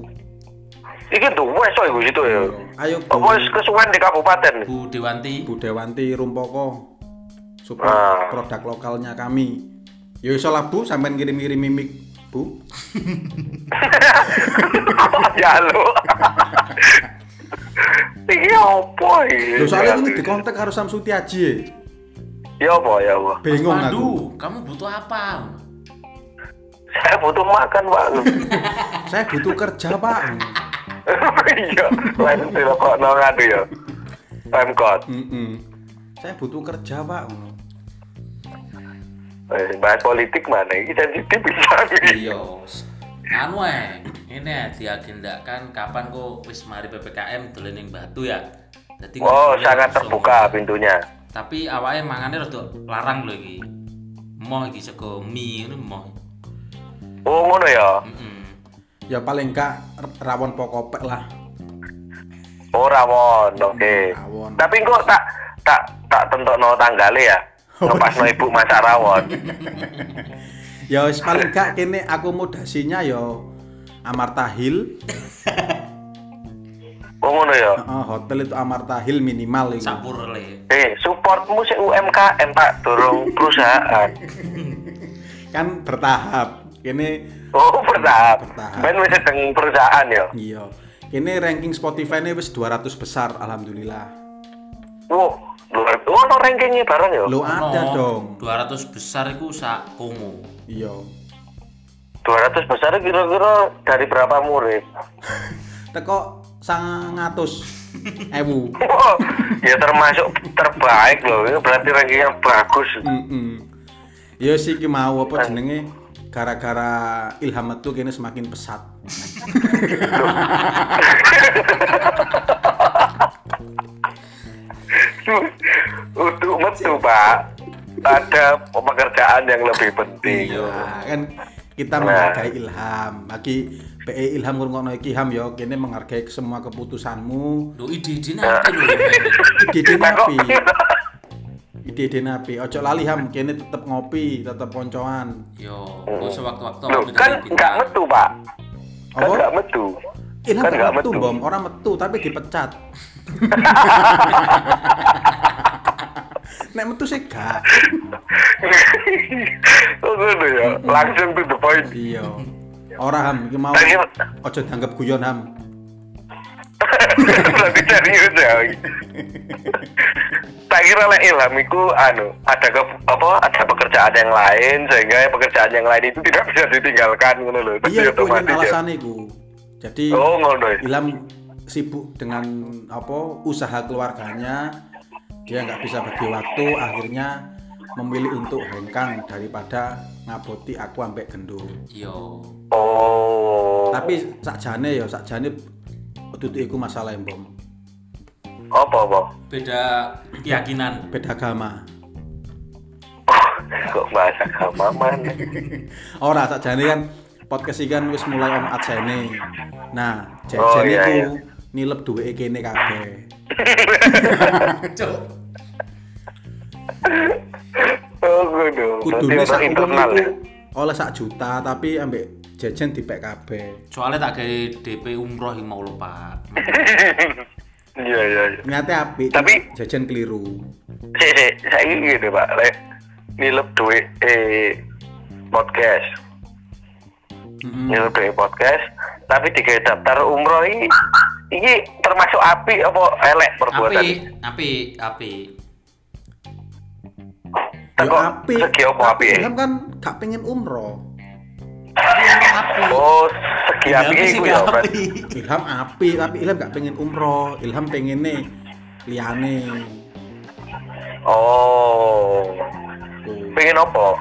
iki tuh wes iku situ ya Ayo apa Bu, wis kesuwen di kabupaten Bu Dewanti. Bu Dewanti Rumpoko support Ah. produk lokalnya kami. Yo iso lah Bu sampean kirim-kirim mimik Bu. ya lo iki apa iki Lho soalnya ini dikontak harus Sam Sutiaji. Ya. apa ya apa Bingung Pandu, aku. kamu butuh apa? saya butuh makan pak Saya butuh kerja, Pak. iya lain dilokok no ngadu ya Pemkot. Saya butuh kerja, Pak. Eh, bahas politik mana ini sensitif bisa nih Iya. Anu eh, ini ya diagendakan kapan kok wis mari PPKM dolening Batu ya. Jadi oh sangat terbuka pintunya Tapi awake mangane rada larang lho iki. Moh iki sego mie ngono moh. oh ngono ya Heeh. Ya paling enggak rawon pokopek lah. oh rawon oke Rawon. tapi kok tak tak tak tentokno tanggale ya ngepasno ibu masak rawon Ya paling enggak kene akomodasinya ya Amarta Hill. oh ngono ya Heeh, hotel itu Amarta Hill minimal itu. Sapur le. eh supportmu sih UMKM pak dorong perusahaan Kan bertahap. Kene oh bertahap Bertahap. ben wis perusahaan ya iya. Kene ranking Spotify ini wis 200 besar alhamdulillah. wow luar oh no rankingnya bareng ya Lo ada dong. 200 besar iku sak Kongo. Iya. 200 besar kira-kira dari berapa murid Teko 100 ewu. Oh, ya termasuk terbaik loh. Ini berarti rankingnya bagus. Mm Ya sih ki mau apa jenenge gara-gara Ilham itu kini semakin pesat. Untuk metu pak. ada pekerjaan yang lebih penting. Iya. Nah, kan kita Nah. menghargai Ilham. Lagi PE Ilham ngrungokno iki Ham yo kene menghargai semua keputusanmu. Lo ide-ide nanti lo. Ide-ide Nah, kok- napi. Ide-ide napi. Ojo lali Ham kene tetep ngopi, tetep koncoan. Yo, lo sewaktu-waktu Loh, kan kita. nggak metu, Pak. Kan Apa? nggak metu. Ilham Kan gak nggak metu. Bom. Orang metu tapi dipecat. Nek metu sih gak. Oh, ngono ya. Langsung to the point. Iya. Ora Ham, iki mau ojo dianggap guyon Ham. berarti serius ya. tak kira lek Ilham itu anu ada ke, apa ada pekerjaan yang lain sehingga pekerjaan yang lain itu tidak bisa ditinggalkan ngono lho. Terus Iya, ya itu ya. alasannya iku. Jadi Oh, ngono. ya. Ilham sibuk dengan apa usaha keluarganya dia nggak bisa bagi waktu akhirnya memilih untuk hengkang daripada ngaboti aku ambek gendul Yo. Oh. tapi sakjane ya sakjane tutup iku masalah yang bom apa apa? Beda keyakinan. beda agama Kok bahasa agama mana? ora sakjane kan podcast iki kan wis mulai ono adsene nah Oh, jajan iya, iku iya. nilep duwe kene kabeh Cuk. Oh, kudune sak internal iku ya. oleh sak juta tapi ambek jajan dipek kabeh Soalnya tak kayak DP umroh yang mau lupa. Iya, iya, iya. Niatnya api, Tapi- jajan keliru. Sik, saiki gini, Pak. Lek nilep duit eh podcast. Mm-mm. Nilep duit podcast, tapi digawe daftar umroh ini iki termasuk api apa elek perbuatan? Api, api, api. Ya api. segi apa api? Ilham kan gak pengen umroh. Api. Oh, segi api iku sih, ya. Ilham api, tapi Ilham gak pengen umroh. Ilham pengen nih liane. Oh. Pengen apa?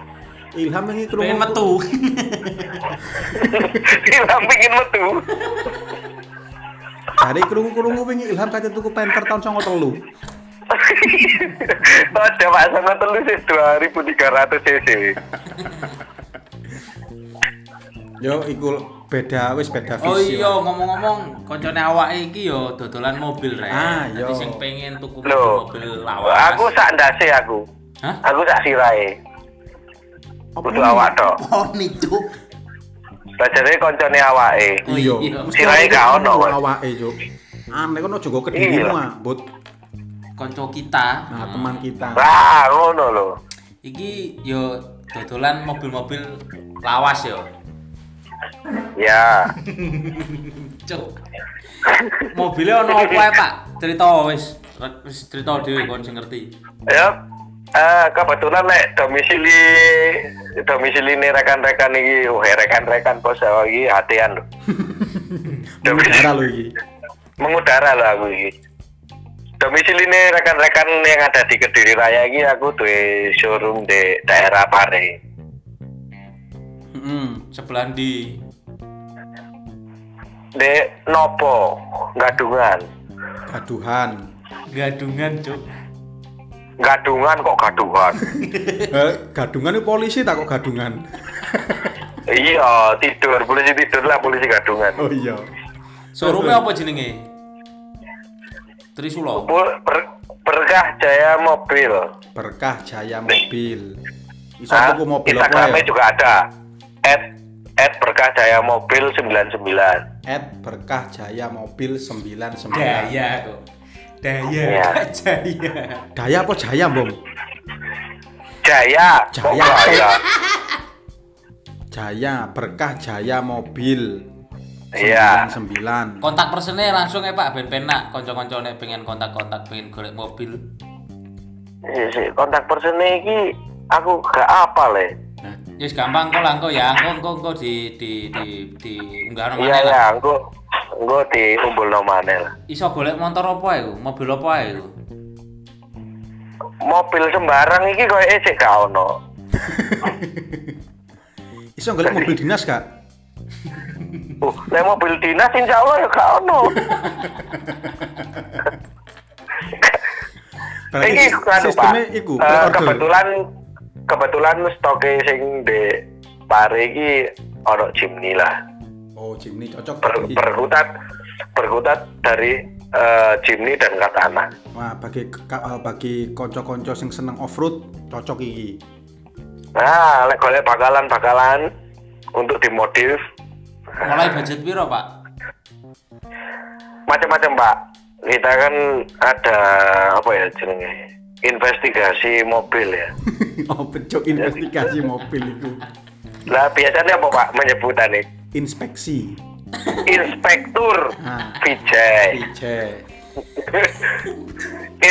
Ilham ini kerungu. Pengen metu. Ilham pengen metu. Dari kerungu-kerungu wingi Ilham kate tuku penter tahun 93. Ada Pak sama telu sih 2300 cc. Yo iku beda wis beda Oh visi. iya ngomong-ngomong koncone awake iki yo dodolan mobil rek. Ah, Dadi yo. sing pengen tuku Loh. mobil lawas. Aku sak ndase aku. Hah? Aku sak sirahe. Kudu awak tok. Poni cuk. Bajane koncone awake. Oh, Iya. iya. Sirahe gak ono, awake, Cuk. Aneh kono juga kedirimu Iya. ah, Bud. Konco kita. Nah, teman kita. Lah, ngono lho. Iki yo dodolan mobil-mobil lawas yo. Ya. Cuk. Mobilnya ono apa ae, Pak? Cerita wis. Wis cerita dhewe kon sing ngerti. Ya. Eh, kebetulan nek domisili domisili ini rekan-rekan iki, oh rekan-rekan bos saya iki hatian lho. Mengudara lo iki. Mengudara lho aku iki. Domisili ini rekan-rekan yang ada di Kediri Raya iki aku duwe showroom di daerah Pare. Heeh. Sebelah di Di Nopo, Gadungan. Gaduhan. gadungan, Cuk. Gadungan kok Gadungan. Eh, gadungan itu polisi tak kok gadungan? iya, tidur, polisi tidur lah polisi Gadungan. Oh iya. Showroomnya apa jenenge? Trisula. Ber- ber- berkah Jaya Mobil. Berkah Jaya Mobil. Iso Ah, tuku mobil apa Instagramnya ya? juga ada. At, at berkah Jaya Mobil 99. At Berkah Jaya Mobil 99. Daya kok. Daya. Jaya. Daya apa Jaya, Bom? Jaya. Jaya. Jaya? Jaya, Berkah Jaya Mobil. Iya. 99. Kontak personnya langsung ya Pak, ben penak kanca-kancane pengen kontak-kontak, pengen golek mobil. Iya sih, kontak personnya ini aku gak apa le. Nah, Yes gampang kok lah engko ya, engko engko engko di di di di unggah Iya mana lah. ya, aku aku di umbul nomane lah. Iso golek motor apa iku? Mobil apa iku? Mobil sembarang iki koyo sik gak ono. iso golek mobil dinas gak? Uh, nek mobil dinas insya Allah ya gak ono. Iki kan Pak. iku, Eh, pre-order. kebetulan kebetulan stoke sing di Pare iki ono Jimny lah. Oh, Jimny cocok bagi, berkutat berkutat dari eh, Jimny dan Katana. wah, bagi ka- bagi konco-konco sing seneng off-road cocok iki. Nah, lek golek bakalan-bakalan untuk dimodif Mulai budget piro, Pak? macam-macam, Pak. Kita kan ada apa ya jenenge? Investigasi mobil ya. oh, becok investigasi mobil itu. Lah biasanya apa, Pak? Menyebutannya Inspeksi. Inspektur Ah. Vijay.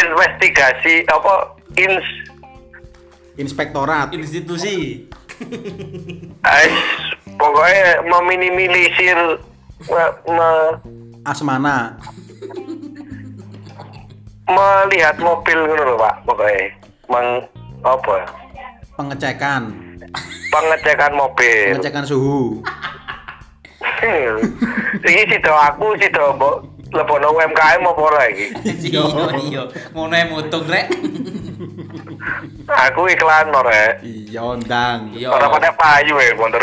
Investigasi apa? Ins Inspektorat. Institusi. Ais, pokoknya meminimalisir me- me- Asmana. melihat mobil ngono lho, Pak. Pokoknya meng apa? ya? Pengecekan. Pengecekan mobil. Pengecekan suhu. Iki sido aku sido mbok lebono UMKM apa ora iki? Iya, iya. Ngono ae mutung rek. Aku iklan no rek. Iya, ndang. Iya. Ora pada payu ya motor.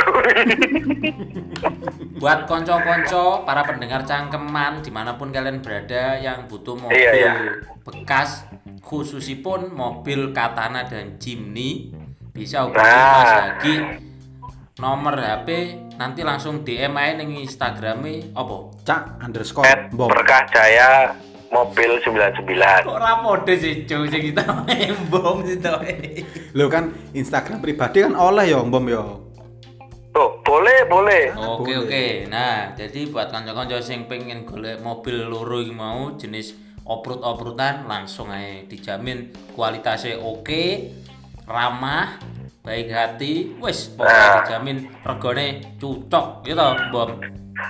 Buat konco-konco para pendengar cangkeman di mana pun kalian berada yang butuh mobil Iya, iya. bekas khususipun mobil Katana dan Jimny bisa hubungi Nah. Mas Hagi nomor HP nanti langsung DM aja ning Instagramnya apa? Cak underscore. Berkah Jaya mobil 99. Kok ora mode sih cuy sing kita bom sih. Lo kan Instagram pribadi kan oleh ya, bom ya. Tuh, boleh, boleh. Oke Boleh. oke. Nah, jadi buat kanca-kanca sing pengen golek mobil loro iki mau jenis oprut-oprutan langsung aja dijamin kualitasnya oke, ramah, baik hati, wes pokoknya Nah. dijamin regane cocok gitu Bom.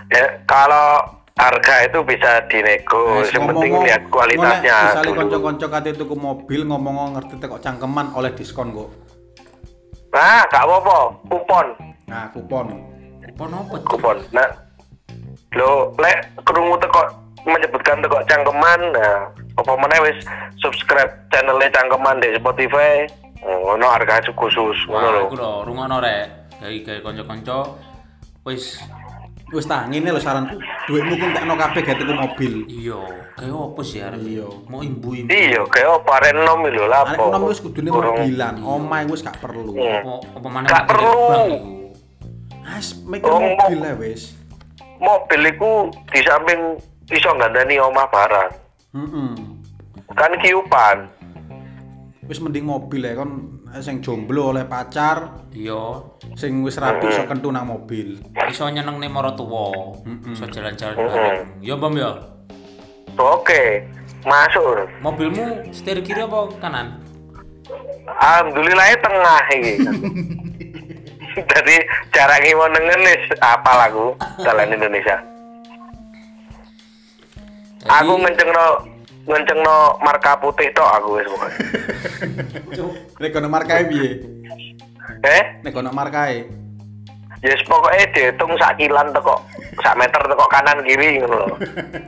Ya, kalau harga itu bisa dinego, Wes, yang penting lihat kualitasnya ngono, Misalnya konco-konco kate tuku mobil ngomong ngerti tekok cangkeman oleh diskon kok. Nah, gak apa-apa, kupon, Nah, kupon. Kupon apa? Kupon. Nah, lo lek kerungu teko menyebutkan teko cangkeman, nah, apa mana wis subscribe channelnya cangkeman di Spotify, ngono harga khusus, ngono Wah, lho. rungono rek. Dari kanca-kanca wis Wis ta, ngene lho saranku. Duitmu ku entekno kabeh gawe tuku mobil. iya, kayak apa sih arep? Iya. Mau imbu-imbu. Iya, kayak apa renom lho lah. Arek nom wis kudune mobilan, omahe wis gak perlu. Hmm. Apa mana Gak perlu. As mikir mobil lah wis. Mobil iku di samping iso ngandani omah barang. Heeh. Kan kiupan. Wis mending mobil ya kon sing jomblo oleh pacar, Iya, sing wis rapi iso kentu nang mobil. iso nyenengne maratuwa, iso jalan-jalan bareng. Ya, Bom ya. Oke, masuk. Mobilmu setir kiri apa kanan? Alhamdulillah tengah iki. Jadi jarang mau nengen wis apal aku jalan Indonesia. Jadi, Aku ngencengno ngencengno marka putih tok aku wis pokoknya. Nek kono markae piye? Eh, Nek kono markae. yes pokoknya dihitung sak kilan teko sak meter teko kanan kiri ngono lho.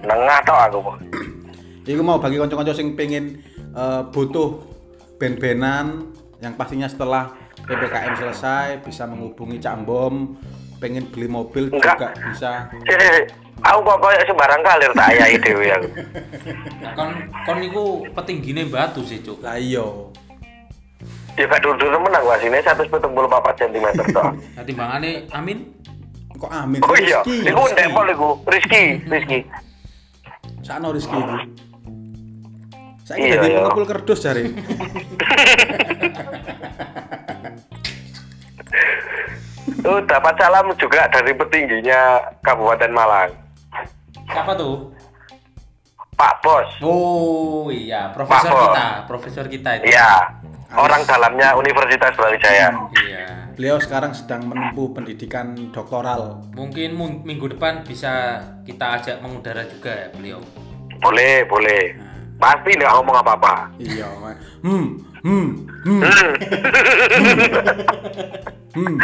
Nengah tok aku. pokoknya. Iku mau bagi kanca-kanca sing pengen eh, butuh ben-benan yang pastinya setelah PPKM selesai bisa menghubungi Cak Bom, pengen beli mobil Enggak. juga bisa. Aku kok koyo sembarang kalir tak ayahi dhewe aku. Nah, kon kon niku petinggine batu sih, Cuk. Lah iya. Ya gak dulu menang wasine 174 cm tok. Nah, timbangane Amin Kok amin Oh iya, Rizky, iku Rizky. ndek pol iku. Rizky, Rizky. Sakno Rizky iku. Saiki Iya, dadi iya. pengepul kerdus jare. Tuh dapat salam juga dari petingginya Kabupaten Malang. siapa tuh? Pak Bos. Oh iya, profesor Pak Bos. kita, profesor kita itu. Iya. Orang dalamnya Universitas Brawijaya. Iya. Beliau sekarang sedang menempuh pendidikan doktoral. Mungkin mu- minggu depan bisa kita ajak mengudara juga ya beliau. Boleh, boleh. Pasti nggak ngomong apa-apa. Iya. Ma. Hmm, Hmm. Hmm. Hmm.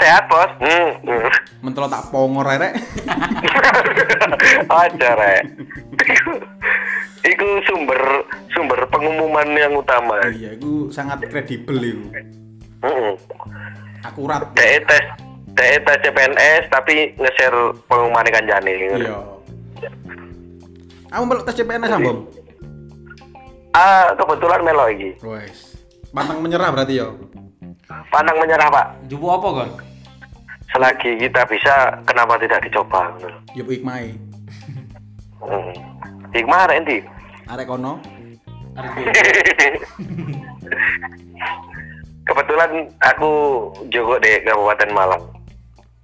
Sehat, Bos? Hmm. hmm. Mentolo tak pongor rek. Aja, Rek. Iku sumber sumber pengumuman yang utama. Iya, itu sangat kredibel itu. Heeh. Akurat. Dek tes dek tes CPNS tapi nge-share pengumuman kanjane. Iya. Aku melok tes CPNS Bom. Ah, kebetulan melo iki. Wes. Pantang menyerah berarti ya. Pandang menyerah, Pak. Jubu apa kon? Selagi kita bisa, kenapa tidak dicoba? Yup ikmai. Hmm. Hikmah arek endi? Arek kono. Kebetulan aku jogo di Kabupaten Malang.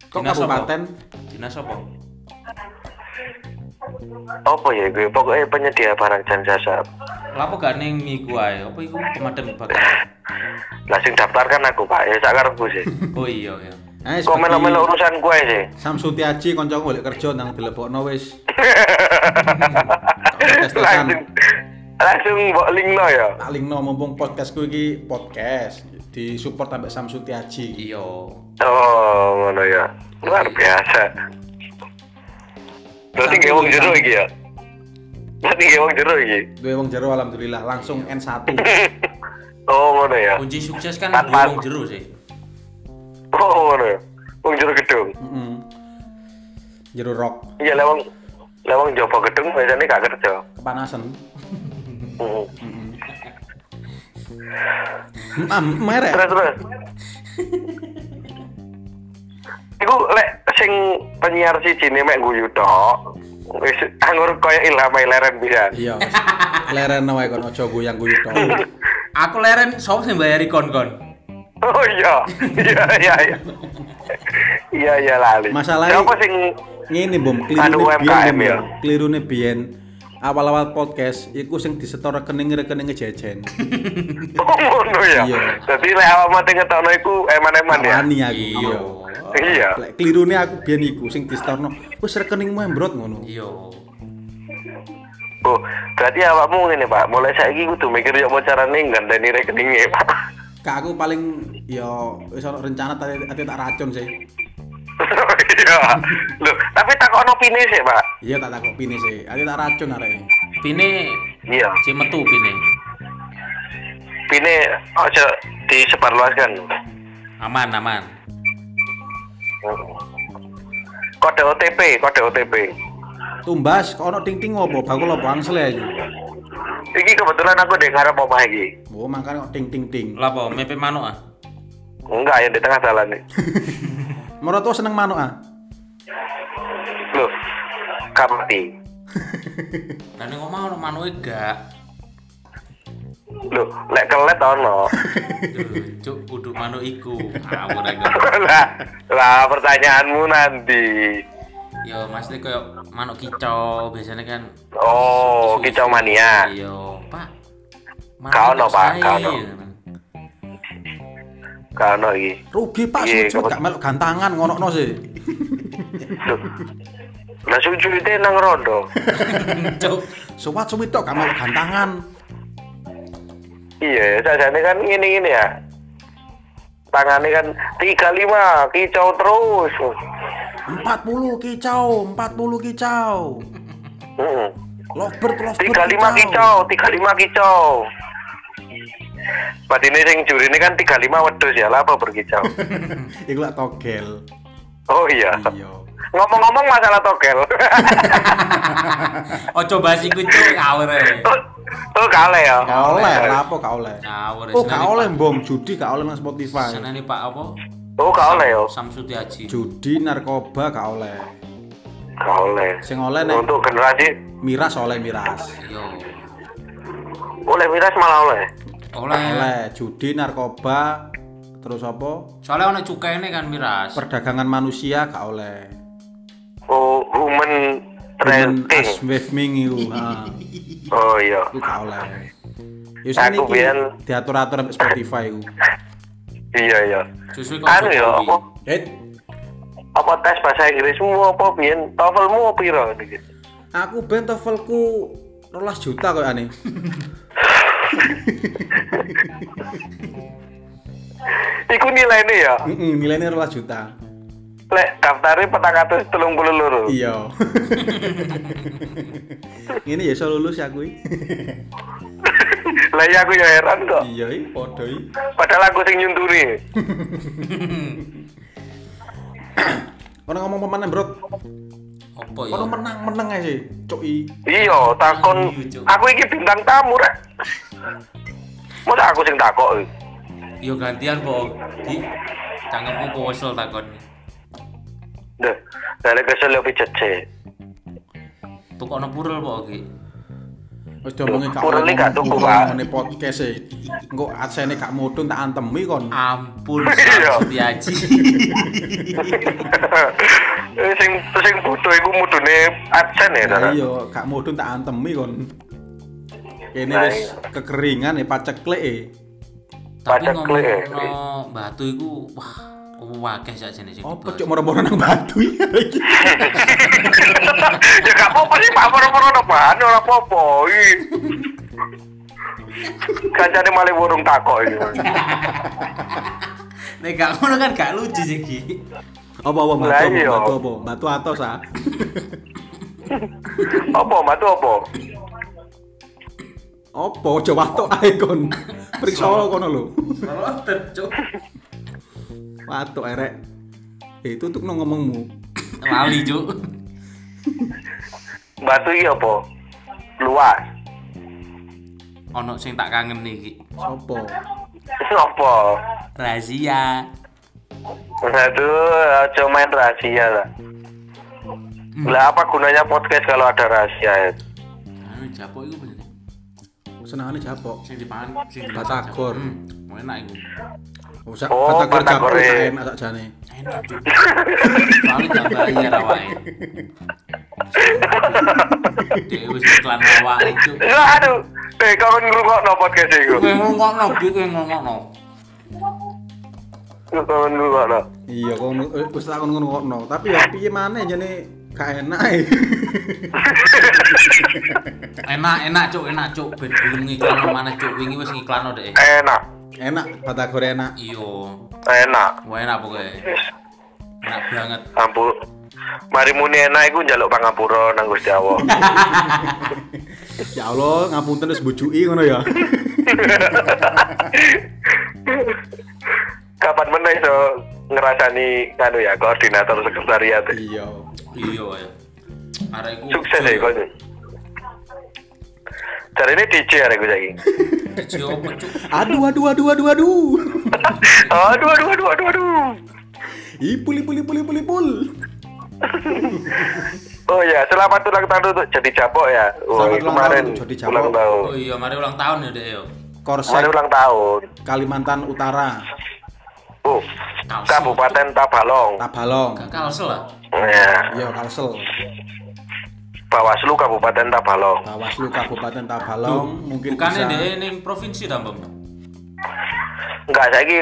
Kok kabupaten? dinas apa? Apa ya gue? Pokoknya penyedia barang dan jasa. Lapo gak ning miku ae? Apa iku pemadam kebakaran? Langsung daftarkan aku pak. Ya sakarepku sih. Oh iya ya. Eh, Kok melo-melo urusan gue sih? Samsu Tiaji kanca golek kerja nang dilebokno wis. Tes-tesan. langsung langsung mbok linkno ya. Tak linkno mumpung podcastku iki podcast disupport sampai Samsu Tiaji. Iya. Oh, ngono ya. Luar biasa. Berarti nggak wong jero iki ya. Berarti nggak wong jero iki. Duwe wong jero alhamdulillah langsung N1. Oh, ngono ya. Kunci sukses kan Tanpa- wong jero sih. Oh, ngono ya. Wong jero gedung. Heeh. Jero rock Iya, lewong lewong jopo gedung biasanya gak kerja. kepanasan. Hmm. Ah, merek. Terus terus. Iku lek sing penyiar siji ne mek guyu tok. Wis anggur koyo ilham leren pisan. Iya. Leren wae kon aja goyang guyu tok. Aku leren sapa sing bayari kon-kon? Oh iya. Iya iya iya. Iya iya lali. Masalahnya- Siapa sing Ngene bom, Anu klirune UMKM biyen. ya? Bom. Klirune biyen awal-awal podcast iku sing disetor rekening-rekening jejen. Oh ngono ya. Iya. Dadi lek awak mate ngetokno iku eman-eman ya. Wani aku. Iya. Iya. Lek klirune aku biyen iku sing disetorno wis rekeningmu embrot ngono. Iya. Oh, berarti awakmu ngene, Pak. Mulai saiki kudu mikir yo mau carane nggandani rekeningnya, Pak. Kak aku paling ya wis ono rencana tadi ati tak racun sih. Iya. Loh, tapi tak ono pine sih, Pak. Iya tak takok pine sih. Ati tak racun arek. Pine Iya. si metu pine. Pine aja disebarluaskan. Aman, aman. Kode OTP, kode OTP. Tumbas kok ono ting-ting opo bakul opo angsle aja. Iki kebetulan aku di ngarep omah iki. Oh makane kok ting-ting-ting. Lah apa mepe manuk ah? Enggak, ya di tengah jalan nih. Moro tuh seneng manuk ah. Loh, kamati. Lah ning omah ono manuke gak. Loh, lek kelet ono. Cuk, kudu manuk iku. Ngawur ae. lah, lah pertanyaanmu nanti. Yo, maksudnya kayak manuk kicau biasanya kan. Oh, kicau mania. Iya, Pak. Kau no, Pak, kau no. Kano iki. Rugi Pak Iya, sujud gak melok gantangan ngono sih. Lah sujudnya nang rondo. Cuk. Suwat suwit tok gak melok gantangan. Iya, sajane kan ngene-ngene ya. Tangannya kan 35 kicau terus. 40 kicau, 40 kicau. Heeh. Lovebird, lovebird 35 kicau, 35 kicau. Batine sing juri ini kan 35 wedhus ya, lah apa berkicau. Iku lak togel. Oh iya. Iya. Ngomong-ngomong masalah togel. Ojo bahas iku cuk ngawur ae. oh, oh kale ya. Gak oleh, lah apa gak oleh. Ngawur. Oh gak oleh bom judi gak oleh nang Spotify. Senene Pak apa? Oh gak oleh yo. Samsudi Haji. Judi narkoba gak oleh. Gak oleh. Sing oleh nek Untuk generasi miras oleh miras. Yo. oleh miras malah oleh. Oleh. Oleh judi narkoba terus apa? Soalnya ono cukene kan miras. Perdagangan manusia gak oleh. Oh, human trafficking. ha. Oh iya. Iku gak oleh. Ya Aku sini biyen- diatur-atur sampai Spotify iku. Iya iya. Susu kok Anu ya, apa, Eh, apa tes bahasa Inggrismu apa biyen TOEFLmu piro gitu. aku ben TOEFLku 12 juta kok ane. Iku nilainya ya. Heeh, nilainya 12 juta. Lek daftarnya petang atus telung puluh loro. Iya. Ini ya iso lulus ya kuwi. Lah iya aku ya heran kok. Iya, i. Padahal aku sing nyunturi. Ono ngomong pemanen, Bro. Apa ya? Ono menang-menang aja sih, cuk i. Iya, takon Iya, aku iki bintang tamu rek. Masa aku sing takok. iki? Yo gantian po. Di cangkemku kewesel takon. Duh, dari kesel yo pijece. Tukokno purel po iki. Wis diomongi gak Purel gak tuku, Pak. Ngene podcast e. Engko adsene gak mudhun tak antemi kon. Ampun, Iya. Eh, sing sing butuh iku mudune adsen ya, Dara. iya, gak mudhun tak antemi kon. Kene Nah, wis iya. kekeringan e paceklek e. Tapi Pacak klik, eh. ngomong batu iku wah wakeh sak jenis Apa cuk moro-moro nang batu iki. ya gak apa-apa sih, Pak. Moro-moro no bahan ora apa-apa. iki. Kancane malah burung takok iki. Nek gak ngono kan gak lucu sih Ki. Apa apa batu iya. batu apa? Batu atos ah. Apa, matu apa? Apa aja watuk ae kon. Priksa kono lho. Rotet, Cuk. Watuk erek. Eh, tutup no ngomongmu. Lali, Cuk. Batu iki apa? Luas. Ono sing tak kangen iki. Sopo? Apa? Rahasia. Aduh, aja main rahasia lah. Lah apa gunanya podcast kalau ada rahasia ya? Anu japo iku bener. Senengane japok. Sing dipangan sing Batagor. Hmm, enak iku. Usah Oh, batagor batagor e. enak sakjane. Enak, Cuk. Soalnya gak bayar awake. Dewe wis iklan awake, Cuk. Aduh, eh kau ngrungokno podcast iku. Kowe ngomongno, Bi, Iya, kok eh, wis tak ngono ngono. Tapi ya piye maneh jane gak enak e. Enak, enak, Cuk, enak, Cuk. Ben belum ngiklan mana, Cuk. Wingi wis ngiklanno deh. Enak, Enak batagor enak. Iya. enak. Wah, enak pokoknya. Enak banget. Ampun. Mari muni enak iku njaluk pangapura nang Gusti Allah. Ya Allah, ngapunten wis bujuki ngono ya. Kapan meneh iso ngrasani anu ya koordinator sekretariat. Iya. Iya, ya. Arek Sukses ya kok. Cari ini DJ arek gue saiki. DJ opo, Cuk? Aduh aduh aduh aduh aduh. Aduh aduh aduh aduh aduh. Ipul ipul ipul ipul ipul. Oh ya, selamat ulang tahun untuk jadi Japok ya. Wah, Selamat ulang kemarin tahun untuk Jadi Japok. ulang tahun. Oh iya, mari ulang tahun ya, Dek yo. Korsek Kemarin ulang tahun. Kalimantan Utara. Oh, Kalsel. Kabupaten Tabalong. Tabalong. Gak kalsel lah. Ya, Iya, Kalsel. Bawaslu Kabupaten Tabalong. Bawaslu Kabupaten Tabalong mungkin Bukannya bisa ning provinsi ta, Bang? Enggak, saya ini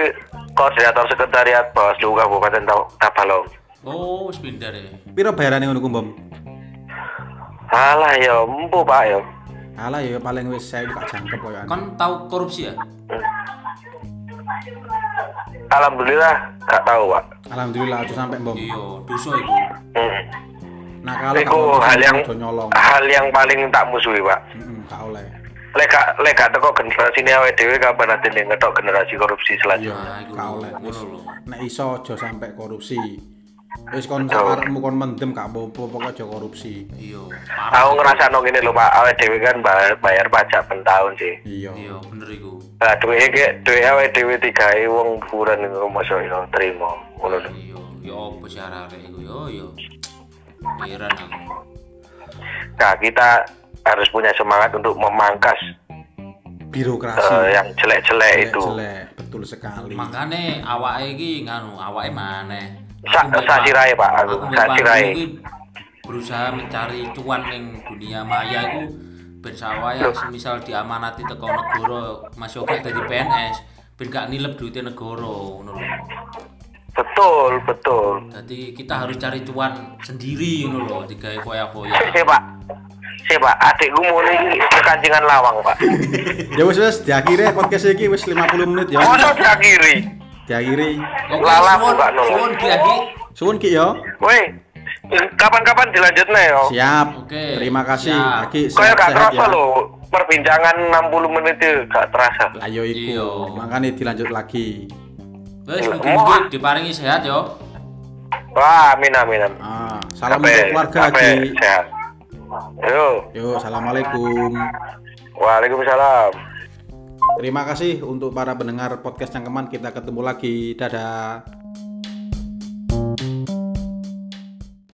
koordinator sekretariat Bawaslu Kabupaten Ta- Tabalong. Oh, wis pindah deh. Piro bayarane ngono ku, Mbom? Alah ya, empu Pak ya. Alah ya paling wis saya gak jangkep koyo anu. Kon tahu korupsi ya? Alhamdulillah, gak tahu Pak. Alhamdulillah aja sampai Mbom. Iya, dosa iku. Hmm. Nah, kalau Iku hal yang hal yang paling tak musuhi Pak. Heeh, gak oleh. Lek gak lek gak teko generasi ini awake dhewe kapan nanti nih ngetok generasi korupsi Iya, selanjutnya. Iku gak oleh. Ngono lho. nek iso aja sampai korupsi. Wis kon sakarepmu kon mendem gak apa-apa pokoknya aja korupsi. Iya, Aku ngerasa ngene lho Pak, awake dhewe kan bayar, bayar pajak per tahun sih. Iya. Iya, bener iku. Nah, duwe iki duwe awake dhewe digawe wong kuburan iku mosok yo trimo ngono lho. Iya, ya opo sih arek iku yo yo. Heran aku. Nah, kita harus punya semangat untuk memangkas Birokrasi. eh, yang jelek-jelek itu. Jelek, betul sekali. Makane awake iki nganu, awake maneh. Sa- Aku mbek sa Pak-. Aku aku mbek sa Pak sirahe. Guru iki berusaha mencari cuan ning dunia maya iku ben sawaya semisal diamanati teko negara masih oke dadi PNS ben gak nilep duitnya negara ngono lho. Betul, betul. Jadi kita harus cari cuan sendiri ngono lho, digawe foya-foya. Sik, Pak. sih Pak, adikku mulai ke kancingan lawang Pak. Ya wis wis diakhiri podcast iki wis 50 menit ya. Masa diakhiri? Diakhiri. Lala buka nol. suwun Ki Agi. Suwun Ki yo. Woi, kapan-kapan dilanjutnya ya. Siap. Oke, Terima kasih. siap. Aki Kayak gak terasa ya. loh, perbincangan 60 menit itu gak terasa. Lah yo iku. Iya. Makanya dilanjut lagi. Wes mugi-mugi diparingi sehat yo. Wah, amin amin. amin. Ah, salam untuk keluarga Aki. sehat. Yo, Yo, assalamualaikum. waalaikumsalam. Terima kasih untuk para pendengar podcast yang keman kita ketemu lagi. Dadah.